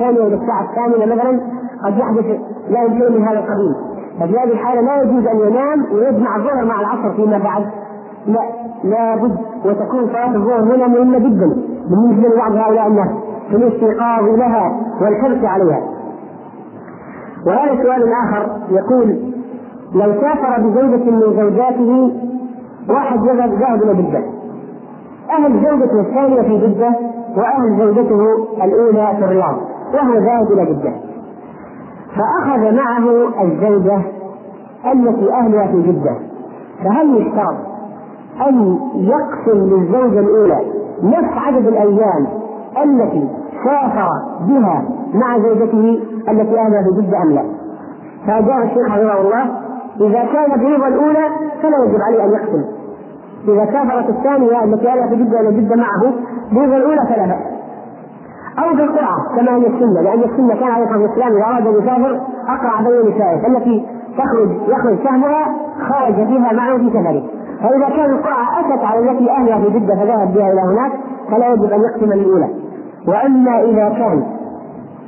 الثانية إلى الساعة الثامنة مثلا قد يحدث لا شيء من هذا القبيل. ففي هذه الحالة لا يجوز أن ينام ويجمع الظهر مع العصر فيما بعد. لا لابد وتكون صلاة الظهر هنا مهمة جدا بالنسبة لبعض هؤلاء الناس في الاستيقاظ لها والحرص عليها. وهذا سؤال آخر يقول لو سافر بزوجة من زوجاته واحد ذهب ذهب إلى جدة. أهل زوجته الثانية في جدة وأهل زوجته الأولى في الرياض. وهو ذاهب إلى جدة. فأخذ معه الزوجة التي أهلها في جدة. فهل يشترط أن يقسم للزوجة الأولى نفس عدد الأيام التي سافر بها مع زوجته التي أهلها في جدة أم لا؟ فأجاب الشيخ حفظه الله إذا كان برضا الأولى فلا يجب عليه أن يقسم. إذا سافرت الثانية التي أهلها في جدة إلى جدة معه برضا الأولى فلا بأس. أو بالقرعة كما هي السنة لأن السنة كان عليه الصلاة والسلام إذا أراد أن يسافر أقرع بين نسائه التي تخرج يخرج سهمها خرج فيها معه في سفره فإذا كان القرعة أتت على التي أهلها في جدة فذهب بها إلى هناك فلا يجب أن يقسم الأولى وأما إذا كان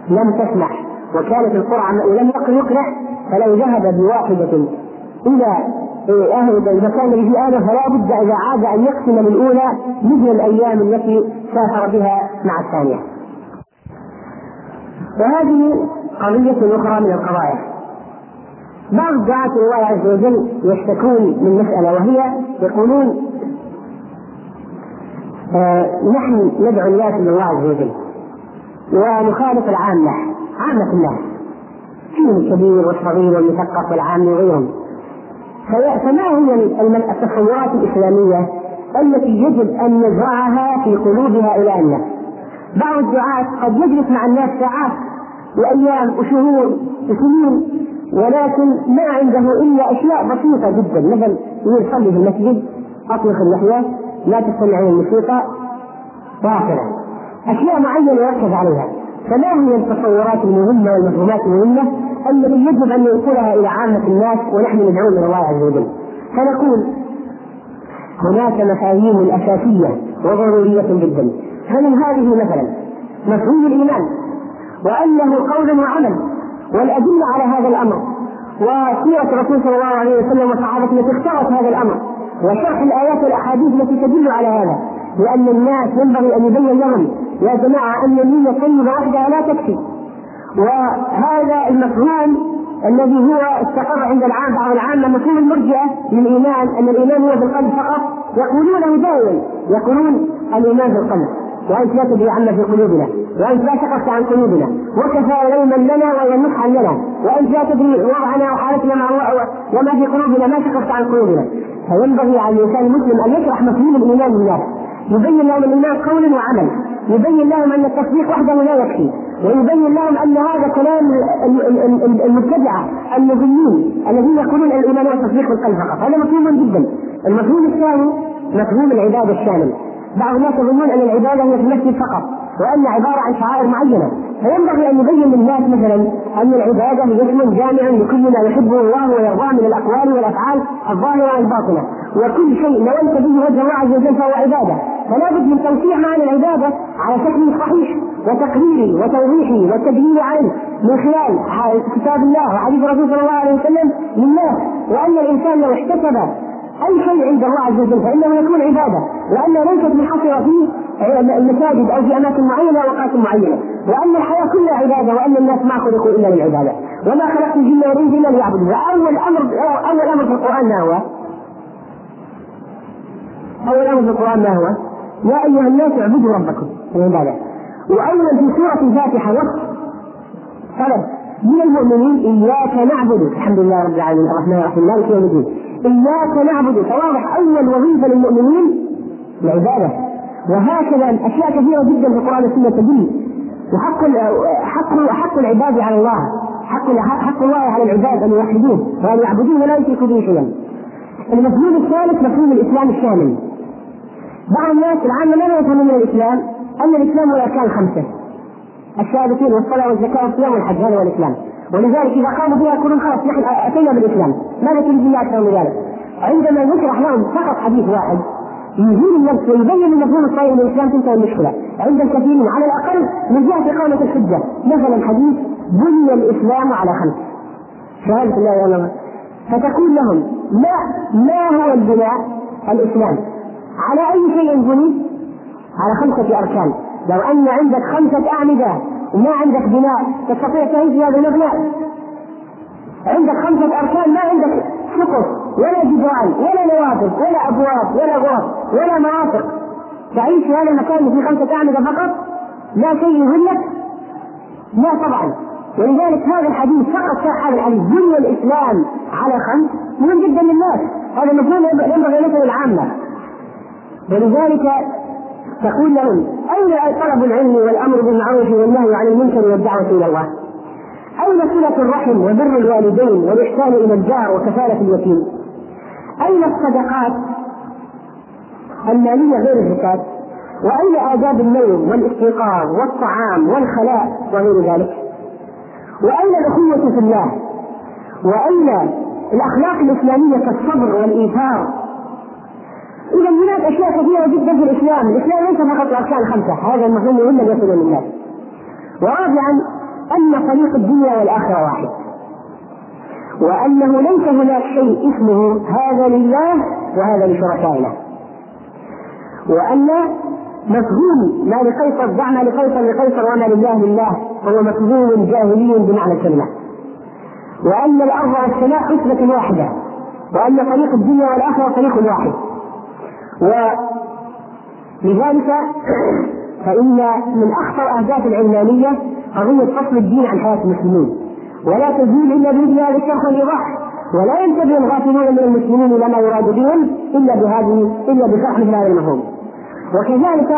لم تسمح وكانت القرعة ولم يقل يقنع فلو ذهب بواحدة إلى أهل المكان الذي آله فلا بد إذا عاد أن يقسم الأولى مثل الأيام التي سافر بها مع الثانية. وهذه قضية أخرى من القضايا. بعض دعاة الله عز وجل يشتكون من مسألة وهي يقولون آه نحن ندعو الناس إلى الله عز وجل ونخالف العامة عامة الناس فيهم الكبير والصغير والمثقف والعام وغيرهم فما هي التصورات الإسلامية التي يجب أن نزرعها في قلوب هؤلاء الناس بعض الدعاة قد يجلس مع الناس ساعات وأيام وشهور وسنين ولكن ما عنده إلا أشياء بسيطة جدا مثلا يصلي في المسجد أطلق اللحية لا تستمع إلى الموسيقى وهكذا أشياء معينة يركز عليها. فما هي التصورات المهمة والمفهومات المهمة التي يجب أن ننقلها إلى عامة الناس ونحن ندعو إلى الله عز وجل؟ فنقول هناك مفاهيم أساسية وضرورية جدا. فمن هذه مثلا مفهوم الإيمان وأنه قول وعمل والأدلة على هذا الأمر وسيرة الرسول صلى الله عليه وسلم وصحابته التي اختارت هذا الأمر وشرح الآيات والأحاديث التي تدل على هذا لأن الناس ينبغي أن يبين لهم يا جماعة أن النية طيبة وحدها لا تكفي وهذا المفهوم الذي هو استقر عند العام بعض العامة مفهوم المرجئة للإيمان أن الإيمان هو بالقلب فقط يقولونه دائما يقولون الإيمان بالقلب. وأنت لا تدري عما في قلوبنا وأنت لا شققت عن قلوبنا وكفى لوما لنا وينصحا لنا وأنت لا تدري وضعنا وحالتنا مع وما في قلوبنا ما شققت عن قلوبنا. فينبغي على الإنسان المسلم أن يشرح مفهوم الإيمان للناس يبين لهم الإيمان قول وعمل يبين لهم أن التصديق وحده لا يكفي. ويبين لهم أن هذا كلام المبتدعة النبيين الذين يقولون الإيمان هو التصديق بالقلب فقط. هذا مفهوم جدا. المفهوم الثاني مفهوم العبادة الشامل الناس يظنون أن العبادة هي في المسجد فقط وأن عبارة عن شعائر معينة. فينبغي أن يبين للناس مثلا أن العبادة هي اسم جامع لكل ما يحبه الله ويرضاه من الأقوال والأفعال الظاهرة والباطنة. وكل شيء نويت به وجه الله عز وجل فهو عبادة. فلا بد من توسيع معنى العبادة على شكل صحيح وتقريري وتوضيحي والتدليل عليه من خلال كتاب الله وحديث الرسول صلى الله عليه وسلم للناس. وأن الإنسان لو احتسب أي شيء عند الله عز وجل فإنه يكون عبادة. لأنه ليست منحصره في المساجد أو في أماكن معينة واوقات معينة. وان الحياة كلها عبادة وأن الناس ما خلقوا إلا للعبادة. وما خلقت الجن والإنس إلا ليعبدوا أول أمر أول أمر في القرآن ما هو؟ أول أمر في القرآن ما هو؟ يا أيها الناس اعبدوا ربكم. العباده وأولا في سورة الفاتحة نص طلب. من المؤمنين إياك نعبد. الحمد لله رب العالمين. الرحمن الرحيم. مالك يوم الدين. إياك نعبد. فواضح أول وظيفة للمؤمنين العبادة. وهكذا أشياء كثيرة جدا في القرآن والسنة تدل. وحق حق حق العباد على الله. حق حق الله على العباد أن يوحدوه وأن يعبدوه ولا يشركوا به شيئا. المفهوم الثالث مفهوم الإسلام الشامل. بعض الناس العامة لا يفهمون من الإسلام أن الإسلام هو الأركان الخمسة. الشهادتين والصلاة والزكاة والصيام والحج هذا هو الإسلام. ولذلك إذا قاموا بها يقولون خلاص نحن أتينا بالإسلام. ماذا تريد الله أكثر من ذلك؟ عندما يشرح لهم فقط حديث واحد يزيل النفس ويبين المفهوم الصحيح من الاسلام تنتهي المشكلة، عند الكثيرين على الأقل من جهة اقامه الحجة. مثلا حديث بني الإسلام على خمس. شهادة الله الا فتقول لهم ما ما هو البناء؟ الإسلام. على أي شيء بني على خمسة أركان. لو أن عندك خمسة أعمدة وما عندك بناء تستطيع تعيش هذا المبنى. عندك خمسة أركان ما عندك سقف ولا جدران ولا نوافذ ولا أبواب ولا غرف ولا مرافق تعيش في هذا المكان في خمسة أعمدة فقط لا شيء يهلك لا طبعا. ولذلك هذا الحديث فقط صح هذا الحديث. بني الإسلام على خمس مهم جدا للناس. هذا مفهوم ينبغي أن العامة ولذلك تقول لهم أين طلب العلم والأمر بالمعروف والنهي عن المنكر والدعوة إلى الله؟ أين صلة الرحم وبر الوالدين والإحسان إلى الجار وكفالة اليتيم؟ أين الصدقات المالية غير الزكاة؟ وأين آداب النوم والإستيقاظ والطعام والخلاء وغير ذلك؟ وأين الأخوة في الله؟ وأين الأخلاق الإسلامية كالصبر والإيثار؟ إذا هناك أشياء كثيرة جدا في الإسلام، الإسلام ليس فقط الأركان الخمسة، هذا المهم مهم يصل للناس. ورابعا أن طريق الدنيا والآخرة واحد. وأنه ليس هناك شيء اسمه هذا لله وهذا لشركائنا. وأن مفهوم ما لقيصر دع ما لقيصر لقيصر وما لله لله هو مفهوم جاهلي بمعنى الكلمة. وأن الأرض والسماء حسبة واحدة. وأن طريق الدنيا والآخرة طريق واحد. ولذلك فإن من أخطر أهداف العلمانية قضية فصل الدين عن حياة المسلمين. ولا تزول إلا بإذن هذا الشرح والإيضاح. ولا ينتبه الغافلون من المسلمين إلى ما يراد بهم إلا بهذه إلا بشرح هذا المفهوم. وكذلك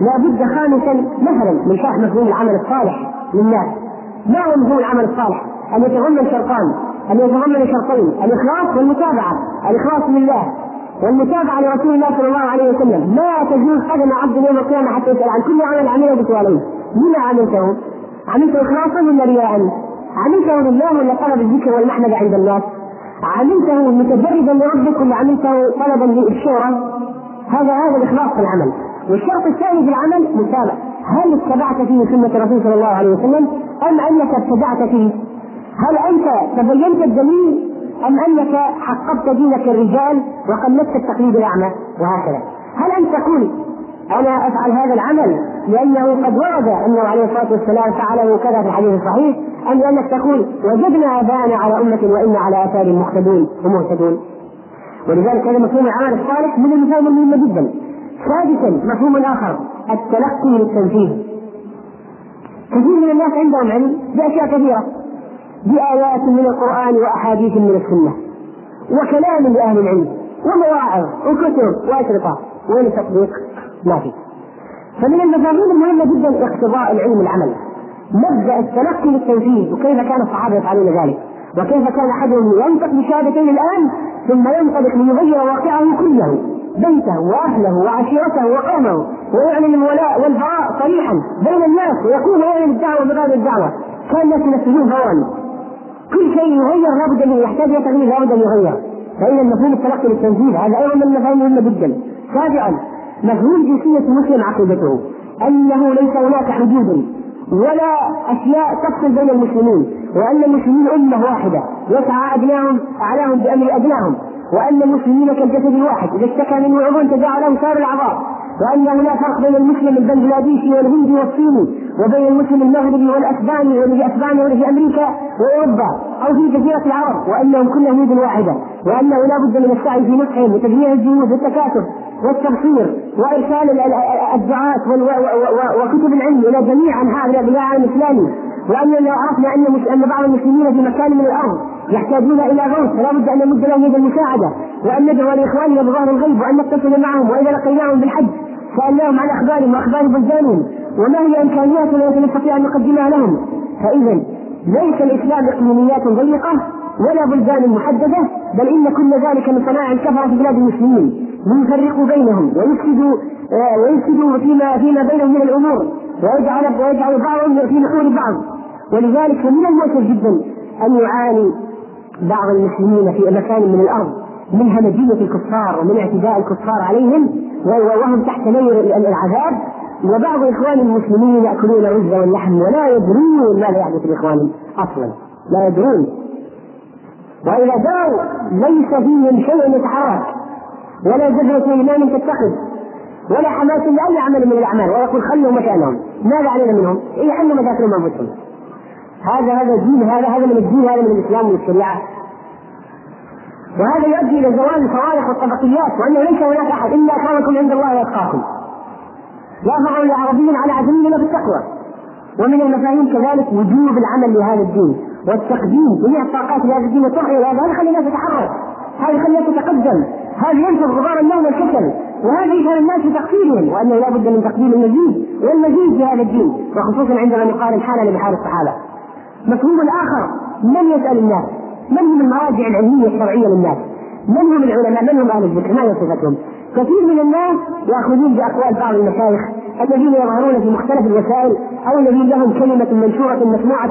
لا بد خامسا مثلا من شرح مفهوم العمل الصالح للناس. ما هو مفهوم العمل الصالح؟ أن يتضمن شرطان أن يتضمن شرطين الإخلاص والمتابعة. الإخلاص لله. والمتابعة لرسول الله صلى الله عليه وسلم ما تجوز قدم عبد يوم القيامة حتى يسأل عن كل عمل عمله بسؤالين لما عملته؟ عملت إخلاصا ولا رياء؟ عملته لله ولا طلب الذكر والمحمد عند الناس؟ عملته متجردا لربك ولا عملته طلبا للشهرة؟ هذا هذا الإخلاص في العمل والشرط الثاني في العمل متابعة هل اتبعت فيه سنة الرسول صلى الله عليه وسلم أم أنك ابتدعت فيه؟ هل أنت تبينت الدليل أم أنك حققت دينك الرجال وقلدت التقليد الأعمى؟ وهكذا. هل أنت تقول أنا أفعل هذا العمل لأنه قد ورد أنه عليه الصلاة والسلام فعله كذا في الحديث الصحيح أم لأنك تقول وجدنا آباءنا على أمة وإنا على آثار مهتدون ومهتدون ولذلك هذا مفهوم العمل الصالح من المفاهيم المهمة جدا. سادسا مفهوم آخر التلقي للتنفيذ. كثير من الناس عندهم علم بأشياء كثيرة. بآيات من القرآن وأحاديث من السنة وكلام لأهل العلم ومواعظ وكتب وأشرطة وين التطبيق؟ ما في فمن المفاهيم المهمة جدا اقتضاء العلم العمل مبدأ التلقي للتنفيذ وكيف كان الصحابة يفعلون ذلك وكيف كان أحدهم ينطق بشهادتين الآن ثم ينطلق ليغير واقعه كله بيته وأهله وعشيرته وقومه ويعلن الولاء والبراء صريحا بين الناس ويقوم ويعلن الدعوة بغير الدعوة. كان الناس ينفذون فورا. كل شيء يغير لابد أن يحتاج إلى تغيير لابد أن يغير. فاذا مفهوم التلقي للتنفيذ هذا أيضا من المفاهيم المهمة جدا. سابعا مفهوم جنسيه المسلم عقيدته أنه ليس هناك حدود ولا أشياء تفصل بين المسلمين وأن المسلمين أمة واحدة يسعى أدناهم أعلاهم بأمر أدناهم وأن المسلمين كالجسد الواحد إذا اشتكى منه عضو تداعى له سائر الأعضاء وأنه لا فرق بين المسلم البنغلاديشي والهندي والصيني وبين المسلم المغربي والأسباني والذي أسبانيا والذي في أمريكا وأوروبا أو في جزيرة العرب وأنهم كلهم يد واحدة وأنه لا بد من السعي في نصحهم وتجميع الجهود والتكاتف والتبصير وإرسال الدعاة وكتب العلم إلى جميع أنحاء العالم الإسلامي وأننا لو عرفنا أن بعض المسلمين في مكان من الأرض يحتاجون إلى غوث فلا بد أن نمد لهم يد المساعدة وأن ندعو لإخواننا بظهر الغيب وأن نتصل معهم وإذا لقيناهم بالحج سألناهم عن أخبارهم وأخبار بلدانهم وما هي إمكانياتنا التي نستطيع أن نقدمها لهم فإذا ليس الإسلام إقليميات ضيقة ولا بلدان محددة بل إن كل ذلك من صناع الكفرة في بلاد المسلمين. ليفرقوا بينهم ويفسدوا آه، ويفسدوا فيما فيما بينهم من الأمور ويجعل ويجعل بعضهم في نحور بعض. ولذلك من المؤسف جدا أن يعاني بعض المسلمين في مكان من الأرض من همجية الكفار ومن اعتداء الكفار عليهم وهم تحت نير العذاب. وبعض إخوان المسلمين يأكلون الرز واللحم ولا يدرون ماذا يحدث لاخوانهم أصلا. لا يدرون. وإذا جاءوا ليس فيهم شيء يتحرك. ولا جذرة إيمان تتخذ ولا حماس لأي عمل من الأعمال. ويقول خلوا مكانهم. ماذا علينا منهم؟ يحلوا مشاكلهم أنفسهم. هذا هذا دين هذا هذا من الدين هذا من الإسلام ومن الشريعه وهذا يؤدي إلى زوال الفوارق والطبقيات وأنه ليس هناك أحد إلا اكرمكم عند الله واتقاكم فعل لعربي على عجمي الا بالتقوى ومن المفاهيم كذلك وجوب العمل لهذا الدين والتقديم جميع الطاقات لهذا الدين والطرح إلى هذا يخلي الناس تتحرك هذا يخلي الناس تتقدم هذا ينفض غبار النوم والكسل وهذا يجعل الناس في تقديرهم وأنه لا بد من تقديم المزيد. والمزيد في هذا الدين وخصوصا عندما نقارن حالنا بحال الصحابة. مفهوم الآخر من يسأل الناس؟ من هم المراجع العلمية الشرعية للناس؟ من هم العلماء؟ من هم أهل الذكر ما هي صفتهم؟ كثير من الناس يأخذون بأقوال بعض المشايخ الذين يظهرون في مختلف الوسائل أو الذين لهم كلمة منشورة مسموعة.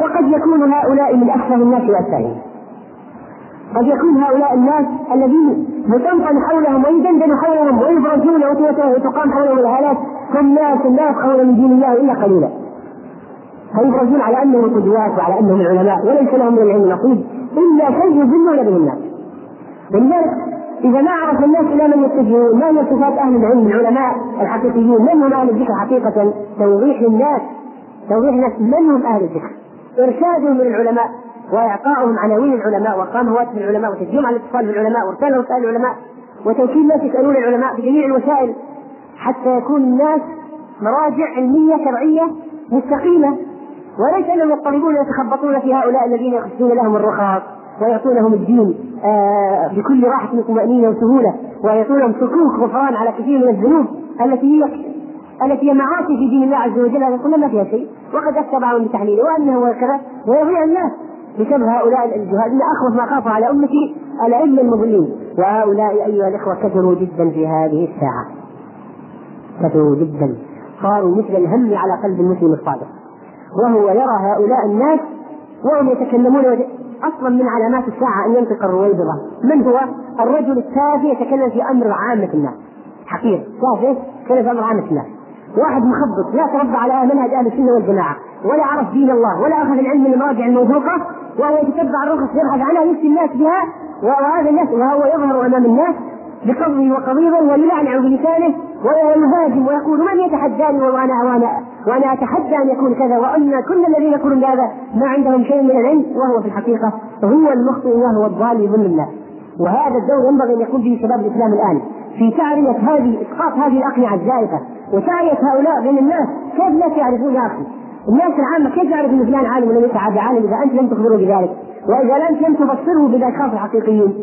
وقد يكون هؤلاء من أتفه الناس وأسفلهم قد يكون هؤلاء الناس الذين يطنطن حولهم ويدندن حولهم ويبرزون وتقام حولهم الهالات هم ناس لا يفقهون من دين الله إلا قليلا. فيبرزون على أنهم قدوات وعلى أنهم العلماء وليس لهم من العلم نصيب إلا شيء يذلون به الناس. ولذلك إذا ما عرف الناس إلى من يتجهون ما هي صفات أهل العلم العلماء الحقيقيون من هم أهل الذكر حقيقة؟ توضيح للناس توضيح الناس من هم أهل الذكر ارشادهم للعلماء واعطائهم عناوين العلماء وارقام هواتف العلماء وتشجيعهم على الاتصال بالعلماء وارسال وسائل العلماء وتوكيل الناس يسألون العلماء بجميع الوسائل حتى يكون الناس مراجع علمية شرعية مستقيمة وليس انهم يضطربون يتخبطون في هؤلاء الذين يخصون لهم الرخص ويعطونهم الدين آه بكل راحة وطمأنينة وسهولة ويعطونهم سكوك غفران على كثير من الذنوب التي هي التي هي معاصي في دين الله عز وجل هذا كله ما فيها شيء. وقد افتى بعضهم بتحليله وانه وكذا ويضيع الناس بسبب هؤلاء الجهال إن أخوف ما خاف على امتي الأئمة المضلين وهؤلاء أيها الإخوة كثروا جدا في هذه الساعة. كثروا جدا. صاروا مثل الهم على قلب المسلم الصادق. وهو يرى هؤلاء الناس وهم يتكلمون أصلا من علامات الساعة أن ينطق الرويبضة. من هو؟ الرجل التافه يتكلم في أمر عامه الناس حقير تافه يتكلم في أمر عامه الناس واحد مخبط لا تربى على منهج أهل السنة والجماعة ولا عرف دين الله ولا أخذ العلم من المراجع الموثوقة وهو يتتبع الرخص يبحث عنها يفتي الناس بها وهذا الناس وهو يظهر أمام الناس بقضه وقضيضه ويلعنع بلسانه ويهاجم ويقول من يتحداني وأنا وأنا وأنا أتحدى أن يكون كذا وأن كل الذين يقولون هذا ما عندهم شيء من العلم وهو في الحقيقة هو المخطئ وهو الضال يظن الناس وهذا الدور ينبغي أن يكون فيه شباب الإسلام الآن في تعرية هذه إسقاط هذه الأقنعة الزائفة وتعرية هؤلاء بين الناس. كيف الناس يعرفون يا أخي؟ الناس العامة كيف يعرف ان فلان عالم ولا ليس عالم إذا انت لم تخبره بذلك؟ وإذا لم تبصره بالأشخاص الحقيقيين.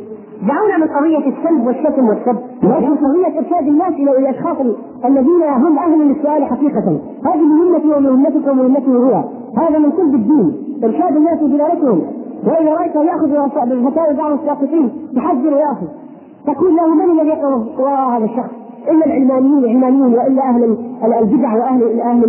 دعونا من قضية السلب والشتم والسب. لكن قضية إرشاد الناس إلى الأشخاص الذين هم أهل للسؤال حقيقة. هذه مهمتي ومهمتكم ومهمتي هو. هذا من سلب الدين. إرشاد الناس ودلالتهم وإذا رأيته يأخذ بالفتاوى بعض الساقطين تحذر يا أخي. تقول له من الذي يقرأ وراء هذا الشخص. إلا العلمانيون العلمانيون وإلا أهل البدع وأهل أهل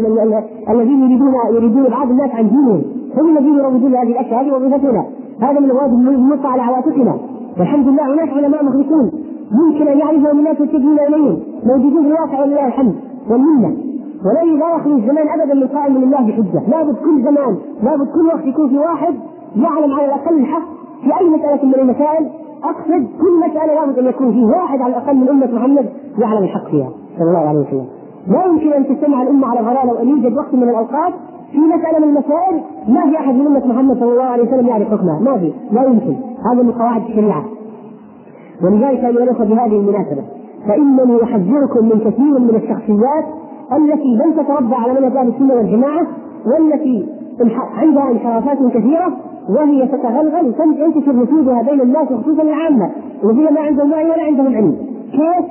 الذين يريدون يريدون بعض الناس عن دينهم. هم الذين يروجون هذه الأشياء هذه وظيفتنا. هذا من الواجب الملقى على عواتقنا. والحمد لله هناك علماء مخلصون يمكن أن يعرفهم الناس ويتجهون إليهم. موجودون في الواقع ولله الحمد والمنة. ولن لا الزمان ابدا من قائم لله بحجة. لابد كل زمان لابد كل وقت يكون في واحد يعلم على الأقل الحق في أي مسألة من المسائل. أقصد كل مسألة لابد أن يكون فيه واحد على الأقل من أمة محمد يعلم الحق فيها. صلى الله عليه وسلم. لا يمكن أن تجتمع الأمة على ضلاله وأن يوجد وقت من الأوقات في مسألة من المسائل ما في أحد من أمة محمد صلى الله عليه وسلم يعرف حكمها، ما في، لا يمكن، هذا من قواعد الشريعة. ولذلك أيها الأخوة بهذه المناسبة. فإنني أحذركم من كثير من الشخصيات التي لم تتربى على منهج أهل السنة والجماعة والتي عندها انحرافات كثيرة وهي تتغلغل وتنتشر نفوذها بين الناس وخصوصا العامة الذين ما عندهم وعي ولا عندهم علم. كيف؟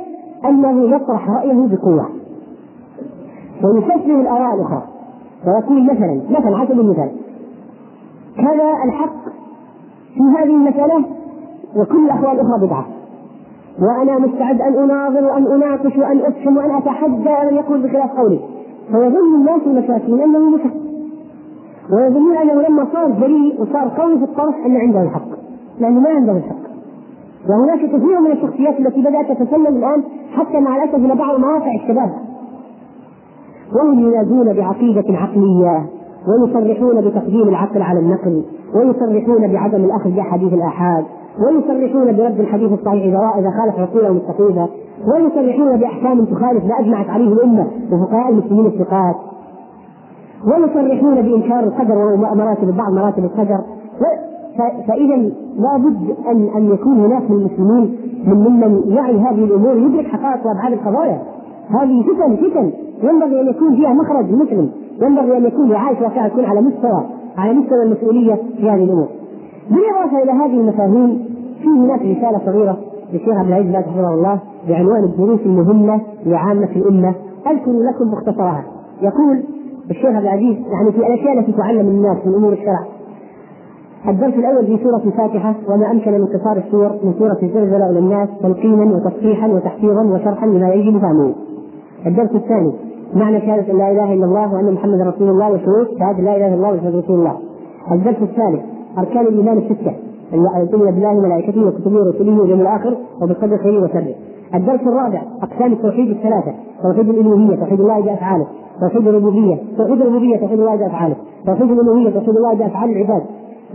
أنه يطرح رأيه بقوة. ويستسلم الآراء الأخرى. ويقول مثلا مثلا حسب المثال. كذا الحق في هذه المسألة وكل الأقوال الأخرى بدعة. وأنا مستعد أن أناظر وأن أناقش وأن أفهم وأن أتحدى من يقول بخلاف قولي. فيظن الناس المساكين أنه مسك ويظنون أنه لما صار جريء وصار قوي في الطرح أن عنده الحق. لأنه ما عنده الحق. وهناك كثير من الشخصيات التي بدأت تتسلم الآن حتى مع الأسف إلى بعض مواقع الشباب. وهم ينادون بعقيدة عقلية ويصرحون بتقديم العقل على النقل ويصرحون بعدم الأخذ بأحاديث الآحاد ويصرحون برد الحديث الصحيح إذا إذا خالف عقولهم السقيمة ويصرحون بأحكام تخالف ما أجمعت عليه الأمة وفقهاء المسلمين الثقات. ويصرحون بإنكار القدر ومراتب بعض مراتب القدر. فإذا لابد أن أن يكون هناك من المسلمين من ممن يعي هذه الأمور يدرك حقائق وأبعاد القضايا. هذه فتن فتن. ينبغي أن يكون فيها مخرج للمسلم ينبغي أن يكون رعاية واقعة تكون على مستوى على مستوى المسؤولية في هذه الأمور. بالإضافة إلى هذه المفاهيم في هناك رسالة صغيرة للشيخ عبد العزيز حفظه الله بعنوان الدروس المهمة لعامة الأمة. أذكر لكم مختصرها. يقول الشيخ عبد العزيز يعني في الأشياء التي تعلم الناس من أمور الشرع. الدرس الأول في سورة الفاتحة وما أمكن من قصار السور من سورة الزلزلة إلى الناس تلقينا وتصحيحا وتحفيظا وشرحا لما يجب فهمه. الدرس الثاني معنى شهادة لا إله إلا الله وأن محمدا رسول الله وشروط شهادة لا إله إلا الله ومحمد رسول الله. الدرس الثالث أركان الإيمان الستة. أن تؤمن بالله وملائكته وكتبه ورسله واليوم الآخر وبالقدر خيره وشره. الدرس الرابع أقسام التوحيد الثلاثة. توحيد الألوهية توحيد الله بأفعاله. توحيد الربوبية توحيد الربوبية توحيد الله بأفعاله. توحيد الألوهية توحيد الله بأفعال العباد.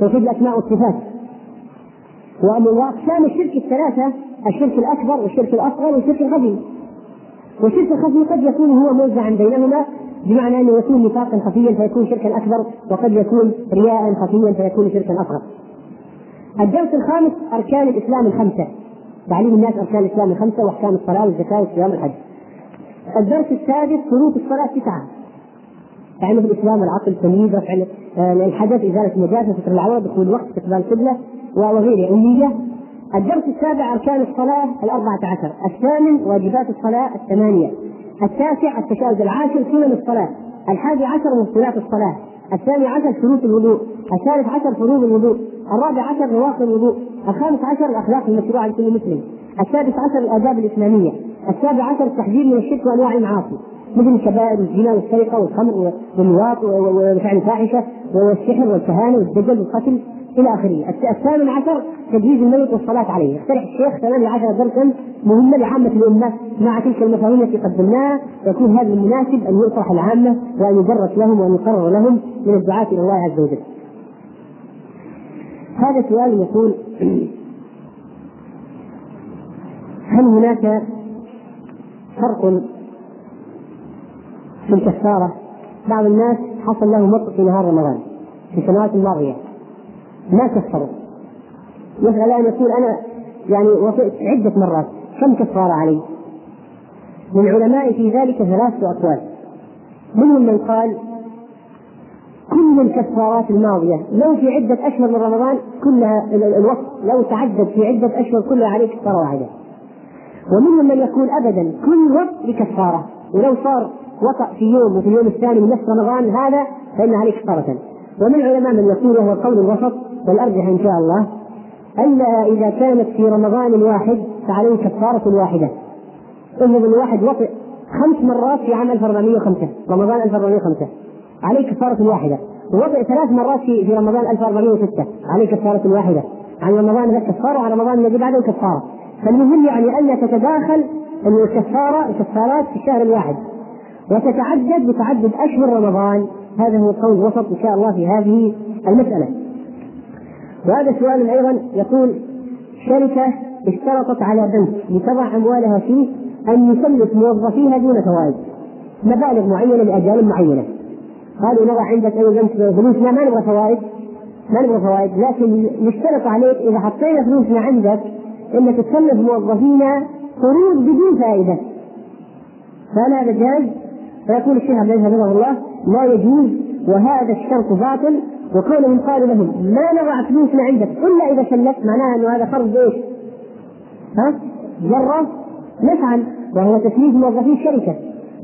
توحيد الأسماء والصفات. وأقسام الشرك الثلاثة الشرك الأكبر والشرك الأصغر والشرك الخفي والشرك الخفي قد يكون هو موزعا بينهما بمعنى أنه يكون نفاقا خفيا فيكون شركا أكبر وقد يكون رياء خفيا فيكون شركا أصغر. الدرس الخامس أركان الإسلام الخمسة تعليم الناس أركان الإسلام الخمسة وأحكام الصلاة والزكاة والصيام والحج. الدرس السادس شروط الصلاة تسعة يعني في الإسلام العقل التمييز رفع الحدث إزالة النجاسه ستر العوره دخول الوقت استقبال القبله وغيره النية الدرس السابع أركان الصلاة الأربعة عشر. الثامن واجبات الصلاة الثمانية. التاسع التشهد العاشر سنن الصلاة. الحادي عشر مبطلات الصلاة. الثاني عشر شروط الوضوء. الثالث عشر فروض الوضوء. الرابع عشر نواقض الوضوء. الخامس عشر الأخلاق المشروعة لكل مسلم. السادس عشر الآداب الإسلامية. السابع عشر التحذير من الشرك وأنواع المعاصي. مثل الكبائر والزنا والسرقة والخمر واللواط وفعل الفاحشة والسحر والكهانة والدجل والقتل. إلى آخره. الثامن عشر تجهيز الميت والصلاة عليه، يقترح الشيخ ثمان عشر درسا مهمة لعامه الأمة مع تلك المفاهيم التي قدمناها يكون هذا المناسب أن يطرح العامة وأن يدرس لهم وأن يقرر لهم من الدعاة إلى الله عز وجل. هذا سؤال يقول هل هناك فرق في الكفارة بعض الناس حصل له مطر في نهار رمضان في السنوات الماضية ما كفروا. يسأل الآن يقول أنا يعني وطئت عدة مرات كم كفارة علي؟ للعلماء في ذلك ثلاثة أقوال. منهم من قال كل الكفارات الماضية لو في عدة أشهر من رمضان كلها الوقت لو تعدد في عدة أشهر كلها عليه كفارة واحدة. ومنهم من يقول أبدا كل وقت بكفارة ولو صار وطأ في يوم وفي اليوم الثاني من نفس رمضان هذا فإن عليه كفارة. ومن العلماء من يقول وهو القول الوسط والأرجح إن شاء الله أنها إذا كانت في رمضان واحد فعليه كفارة واحدة. افرض الواحد وطئ خمس مرات في عام 1405 رمضان 1405 عليه كفارة واحدة. ووضع ثلاث مرات في في رمضان 1406 عليه كفارة واحدة. عن رمضان ذا كفارة وعن رمضان الذي بعده كفارة. فالمهم يعني أن تتداخل الكفارة الكفارات في الشهر الواحد. وتتعدد بتعدد أشهر رمضان. هذا هو القول الوسط إن شاء الله في هذه المسألة. وهذا سؤال أيضا يقول شركة اشترطت على بنك لتضع أموالها فيه أن يسلف موظفيها دون فوائد مبالغ معينة لأجال معينة قالوا نضع عندك أي بنك فلوسنا ما نبغى فوائد ما نبغى فوائد لكن نشترط عليك إذا حطينا فلوسنا عندك إنك تسلف موظفينا قروض بدون فائدة فهل هذا جائز؟ فيقول الشيخ عبد العزيز حفظه الله لا يجوز وهذا الشرط باطل وكونهم قالوا لهم ما نضع فلوسنا عندك إلا إذا سلفت معناها إنه هذا فرض إيش؟ ها؟ جرة نفعا وهو تسليف موظفي الشركة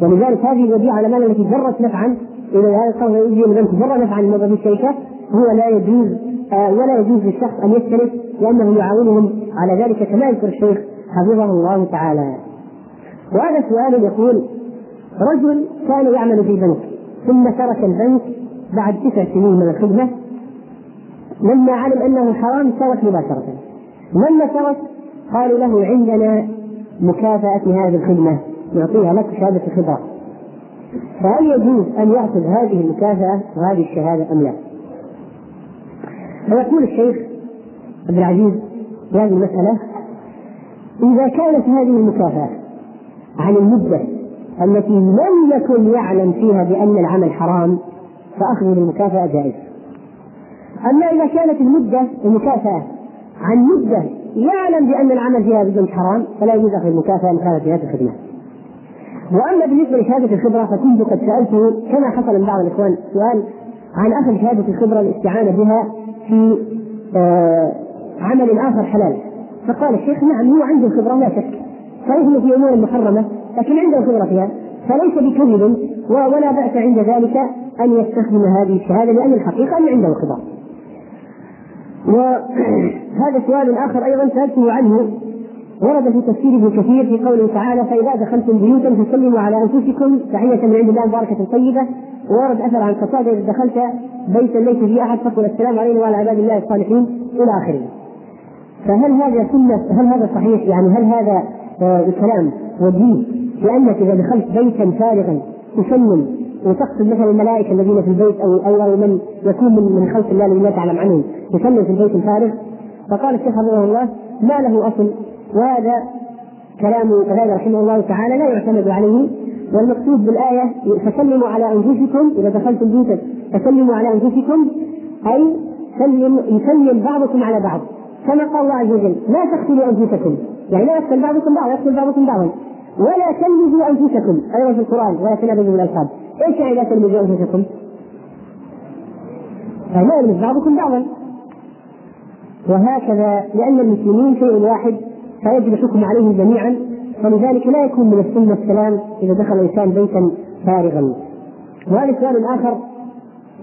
ولذلك هذه الوديعة على المال التي جرت نفعا إذا هذا القول يجي من جر نفعا لموظفي الشركة هو لا يجوز آه ولا يجوز للشخص أن يستلف لأنه يعاونهم على ذلك كما يذكر الشيخ حفظه الله تعالى. وهذا سؤال يقول رجل كان يعمل في بنك ثم ترك البنك بعد تسع سنين من الخدمة لما علم أنه حرام ترك مباشرة لما ترك قالوا له عندنا مكافأة هذه الخدمة نعطيها لك شهادة الخبرة فهل يجوز أن يأخذ هذه المكافأة وهذه الشهادة أم لا؟ فيقول الشيخ عبد العزيز في هذه المسألة إذا كانت هذه المكافأة عن المدة التي لم يكن يعلم فيها بأن العمل حرام فأخذ المكافأة جائز. أما إذا كانت المدة المكافأة عن مدة يعلم بأن العمل فيها بدون حرام فلا يجوز أخذ المكافأة في هذه الخدمة. وأما بالنسبة لشهادة الخبرة فكنت قد سألته كما حصل من بعض الإخوان سؤال عن أخذ شهادة الخبرة الاستعانة بها في آه عمل آخر حلال فقال الشيخ نعم هو عنده خبرة لا شك فيهم في أمور محرمة لكن عنده خبرة فيها فليس بكذب ولا بأس عند ذلك أن يستخدم هذه الشهادة لأن الحقيقة ان عنده خبره. وهذا سؤال آخر أيضا سألته عنه ورد في تفسير ابن كثير في قوله تعالى فإذا دخلتم بيوتا فسلموا على أنفسكم تحية من عند الله مباركه طيبة ورد أثر عن قتاده إذا دخلت بيتا ليس فيه أحد فقل السلام علينا وعلى عباد الله الصالحين إلى آخره. فهل هذا سنة هل هذا صحيح؟ يعني هل هذا آه الكلام وجيه لأنك إذا دخلت بيتا فارغا تسلم وتقصد مثلا الملائكة الذين في البيت أو أو, أو من يكون من من خلق الله الذي لا تعلم عنهم تسلم في البيت الفارغ. فقال الشيخ حفظه الله ما له أصل. وهذا كلام قتادة رحمه الله تعالى لا يعتمد عليه. والمقصود بالآية فسلموا على أنفسكم. إذا دخلتم بيوتا فسلموا على أنفسكم. أي سلم يسلم بعضكم على بعض. كما قال الله عز وجل لا تقتلوا أنفسكم. يعني لا يقتل بعضكم بعضا يقتل بعضكم بعضا. ولا تلمزوا أنفسكم. أيضا في القرآن ولا تنابزوا بالألقاب تلمزوا أنفسكم؟ يعني لا يلمز بعضكم بعضا. وهكذا لأن المسلمين شيء واحد فيجب الحكم عليهم جميعا ولذلك لا يكون من السنة السلام إذا دخل الإنسان بيتا فارغا. وهذا سؤال آخر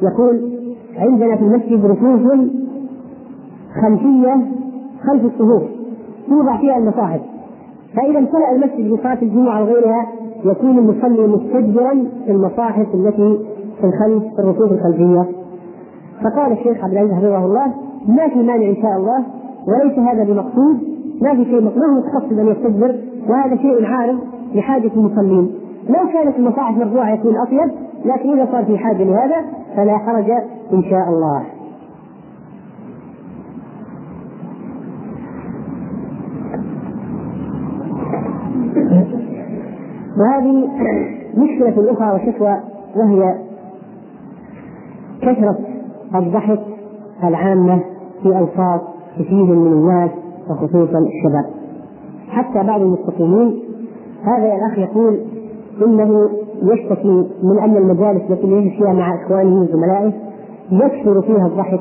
يقول عندنا في المسجد رفوف خلفية خلف الصفوف توضع فيها المصاحف. فإذا امتلأ المسجد بصلاة الجمعة وغيرها يكون المصلي مستدبرا في المصاحف التي في الخلف في الرفوف الخلفية. فقال الشيخ عبد العزيز حفظه الله ما في مانع إن شاء الله وليس هذا بمقصود ما في شيء ما هو متخصص ان يستكبر وهذا شيء عارض لحاجة المصلين. لو كانت المصاحف مرفوعة يكون أطيب لكن إذا صار في حاجة لهذا فلا حرج إن شاء الله. وهذه مشكلة أخرى وشكوى وهي كثرة الضحك العامة في أوساط كثير من الناس وخصوصا الشباب. حتى بعض المستقيمين هذا الأخ يقول إنه يشتكي من أن المجالس التي يجلس فيها مع إخوانه وزملائه يكثر فيها الضحك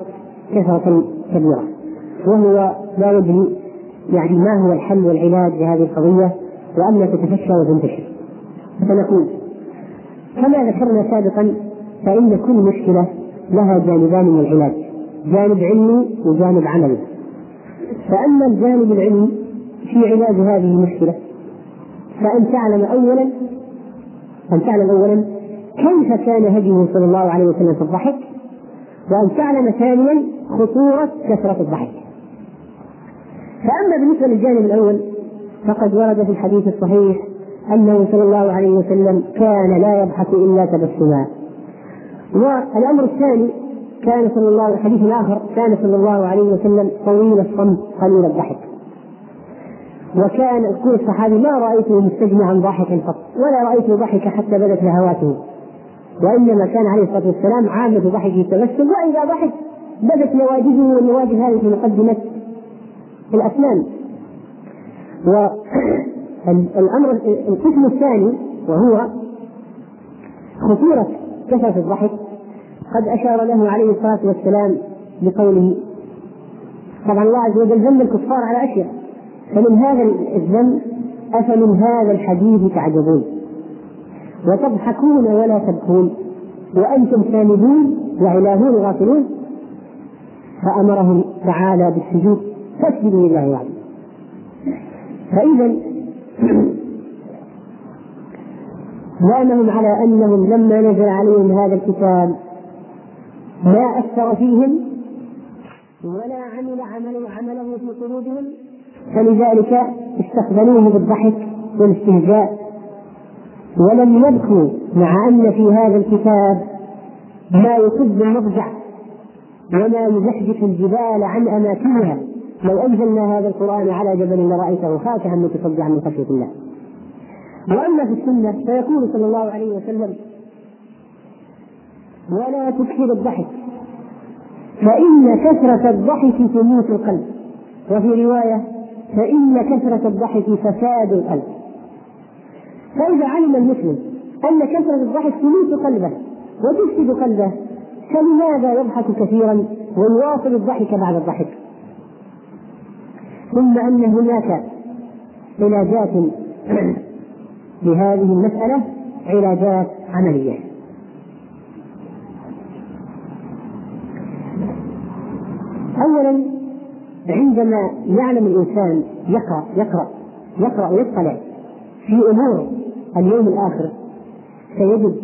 كثرة كبيرة. وهو لا يدري يعني ما هو الحل والعلاج لهذه القضية وأن تتفشى وتنتشر. فنقول كما ذكرنا سابقا فإن كل مشكلة لها جانبان من العلاج جانب علمي وجانب عملي. فأما الجانب العلمي في علاج هذه المشكلة فأن تعلم أولا أن تعلم أولا كيف كان هديه صلى الله عليه وسلم في الضحك وأن تعلم ثانيا خطورة كثرة الضحك. فأما بالنسبة للجانب الأول فقد ورد في الحديث الصحيح أنه صلى الله عليه وسلم كان لا يضحك إلا تبسما والأمر الثاني كان صلى الله حديث آخر كان صلى الله عليه وسلم طويل الصمت قليل الضحك وكان يقول الصحابي ما رأيته مستجمعا ضاحكا قط ولا رأيته ضحك حتى بدت لهواته وإنما كان عليه الصلاة والسلام عامة ضحكه التبسم وإذا ضحك بدت نواجذه والنواجذ هذه في مقدمة الأسنان والأمر القسم الثاني وهو خطورة كثرة الضحك. قد أشار له عليه الصلاة والسلام بقوله طبعا الله عز وجل ذم الكفار على أشياء فمن هذا الذم أفمن هذا الحديث تعجبون؟ وتضحكون ولا تبكون وأنتم سامدون وعلاهون غافلون. فأمرهم تعالى بالسجود فاسجدوا لله وحده فإذا لامهم على أنهم لما نزل عليهم هذا الكتاب ما أثر فيهم ولا عمل عمل عمله في قلوبهم فلذلك استقبلوه بالضحك والاستهزاء. ولم يبكوا مع أن في هذا الكتاب ما يصد المضجع وما يزحزح الجبال عن أماكنها. لو أنزلنا هذا القرآن على جبل لرأيته خاشعا متصدعا من خشية الله. وأما في السنة فيقول صلى الله عليه وسلم ولا تكثر الضحك فإن كثرة الضحك تموت القلب. وفي رواية فإن كثرة الضحك فساد القلب. فإذا علم المسلم أن كثرة الضحك تميت قلبه وتفسد قلبه فلماذا يضحك كثيرا ويواصل الضحك بعد الضحك؟ ثم أن هناك علاجات لهذه المسألة علاجات عملية. أولا عندما يعلم الإنسان يقرأ يقرأ يقرأ ويطلع في أمور اليوم الآخر سيجد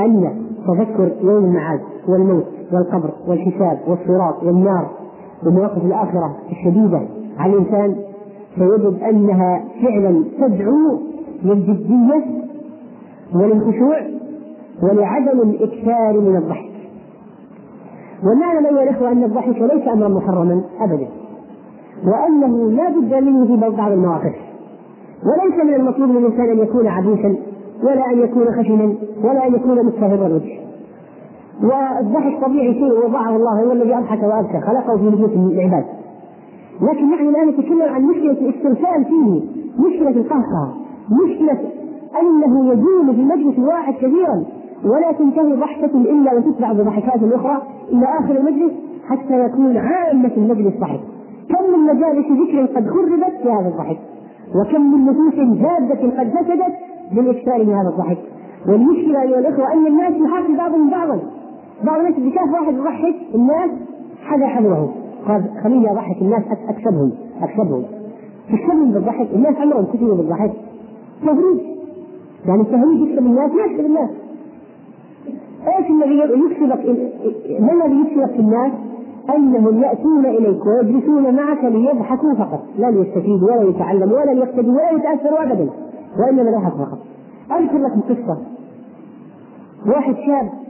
أن تذكر يوم المعاد والموت والقبر والحساب والصراط والنار ومواقف الآخرة الشديدة على الإنسان سيجد أنها فعلا تدعو للجدية وللخشوع ولعدم الإكثار من الضحك. ومعنى أيها الإخوة أن الضحك ليس أمرا محرما أبدا وأنه لا بد منه في بعض المواقف. وليس من المطلوب من الإنسان أن يكون عبوسا ولا أن يكون خشنا ولا أن يكون مستهر الوجه والضحك طبيعي شيء وضعه الله هو الذي أضحك وأبكى خلقه في نفوس العباد. لكن نحن الآن نتكلم عن مشكلة الاسترسال فيه مشكلة القهقه مشكلة أنه يدوم في المجلس الواحد كثيرا ولا تنتهي ضحكة إلا وتتبع بضحكات أخرى إلى آخر المجلس حتى يكون عامة المجلس ضحك. كم من مجالس ذكر قد خربت في هذا الضحك وكم من نفوس جادة قد فسدت بالإكثار من هذا الضحك. والمشكلة أيها الأخوة أن الناس يحاكي بعضهم بعضا. بعض الناس اذا شاف واحد يضحك الناس حدا حذره قال خليني أضحك الناس أكسبهم أكسبهم. تكسبهم بالضحك؟ الناس عمرهم كثيروا بالضحك. تهريج. يعني التهريج يكسب الناس؟ ما يكسب الناس. إيش الذي يكسبك ما الذي يكسبك في الناس؟ أنهم يأتون إليك ويجلسون معك ليضحكوا فقط لا ليستفيدوا ولا يتعلموا ولا ليقتدوا ولا يتأثروا ابدا وإنما لا فقط. أذكر لكم قصة. واحد شاب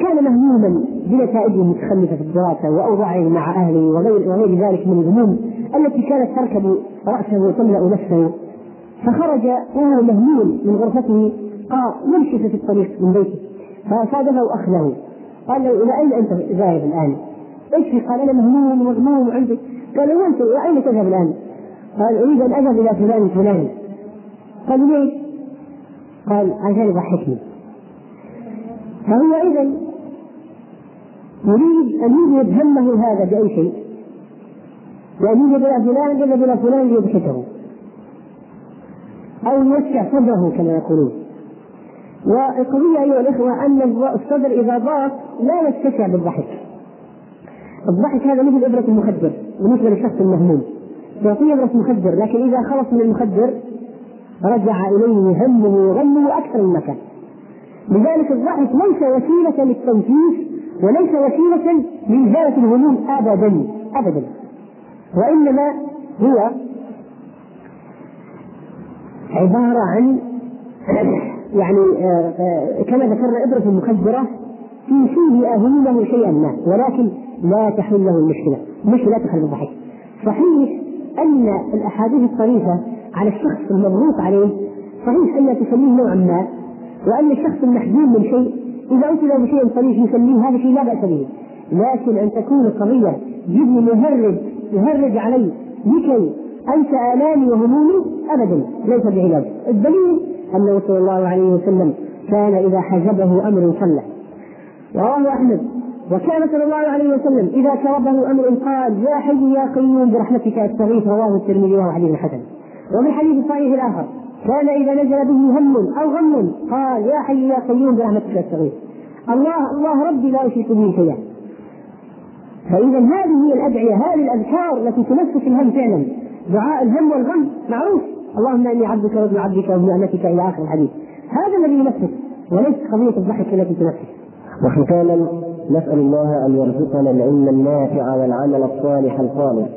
كان مهموما بنتائجه المتخلفه في الدراسة وأوضاعه مع أهله وغير وغير ذلك من الهموم التي كانت تركب رأسه وتملأ نفسه. فخرج وهو مهموم من غرفته قال يمشي في الطريق من بيته فصادفه اخ له قال له إلى أين أنت ذاهب الآن؟ إيش؟ قال أنا مهموم ومغموم وعندي قال وانت أين تذهب الآن؟ قال أريد أن أذهب إلى فلان الفلاني قال ليش؟ قال عشان يضحكني. فهو اذا يريد أن يذهب همه هذا بأي شيء. وأن يذهب إلى فلان يذهب إلى فلان ليضحكه أو يوسع صدره كما يقولون. والقضية أيها الإخوة أن الصدر إذا ضاق لا يتسع بالضحك. الضحك هذا مثل إبرة المخدر بالنسبة للشخص المهموم. يعطيه إبرة مخدر لكن إذا خلص من المخدر رجع إليه همه وغمه أكثر من مكان. لذلك الضحك ليس وسيلة للتنفيس وليس وسيلة لإزالة الهموم أبدا أبدا. وإنما هو عبارة عن يعني آه، كما ذكرنا إبرة مخدرة تنسيه همومه شيئا ما ولكن لا تحل له المشكلة المشكلة لا تخل الضحك. صحيح أن الأحاديث الصريحة على الشخص المضغوط عليه صحيح أنها تسميه نوعا ما وأن الشخص المحجوم من شيء إذا أتي بشيء صريح يسميه هذا شيء لا بأس به. لكن أن تكون القضية جبني مهرج يهرج علي لكي أنسى آلامي وهمومي أبدا ليس بعلاج الدليل أنه صلى الله عليه وسلم كان إذا حجبه أمر صلى. رواه أحمد. وكان صلى الله عليه وسلم إذا كربه أمر قال يا حي يا قيوم برحمتك أستغيث. رواه الترمذي وهو حديث حسن. وفي الحديث الصحيح الآخر كان إذا نزل به هم أو غم قال يا حي يا قيوم برحمتك أستغيث الله الله ربي لا أشرك به شيئا. فإذا هذه هي الأدعية هذه الأذكار التي تنفس الهم فعلا دعاء الهم والغم معروف. اللهم إني عبدك وابن عبدك وابن أمتك إلى آخر الحديث. هذا الذي ينفس وليس قضية الضحك التي تنفس. وختاما نسأل الله أن يرزقنا العلم النافع والعمل الصالح الخالص.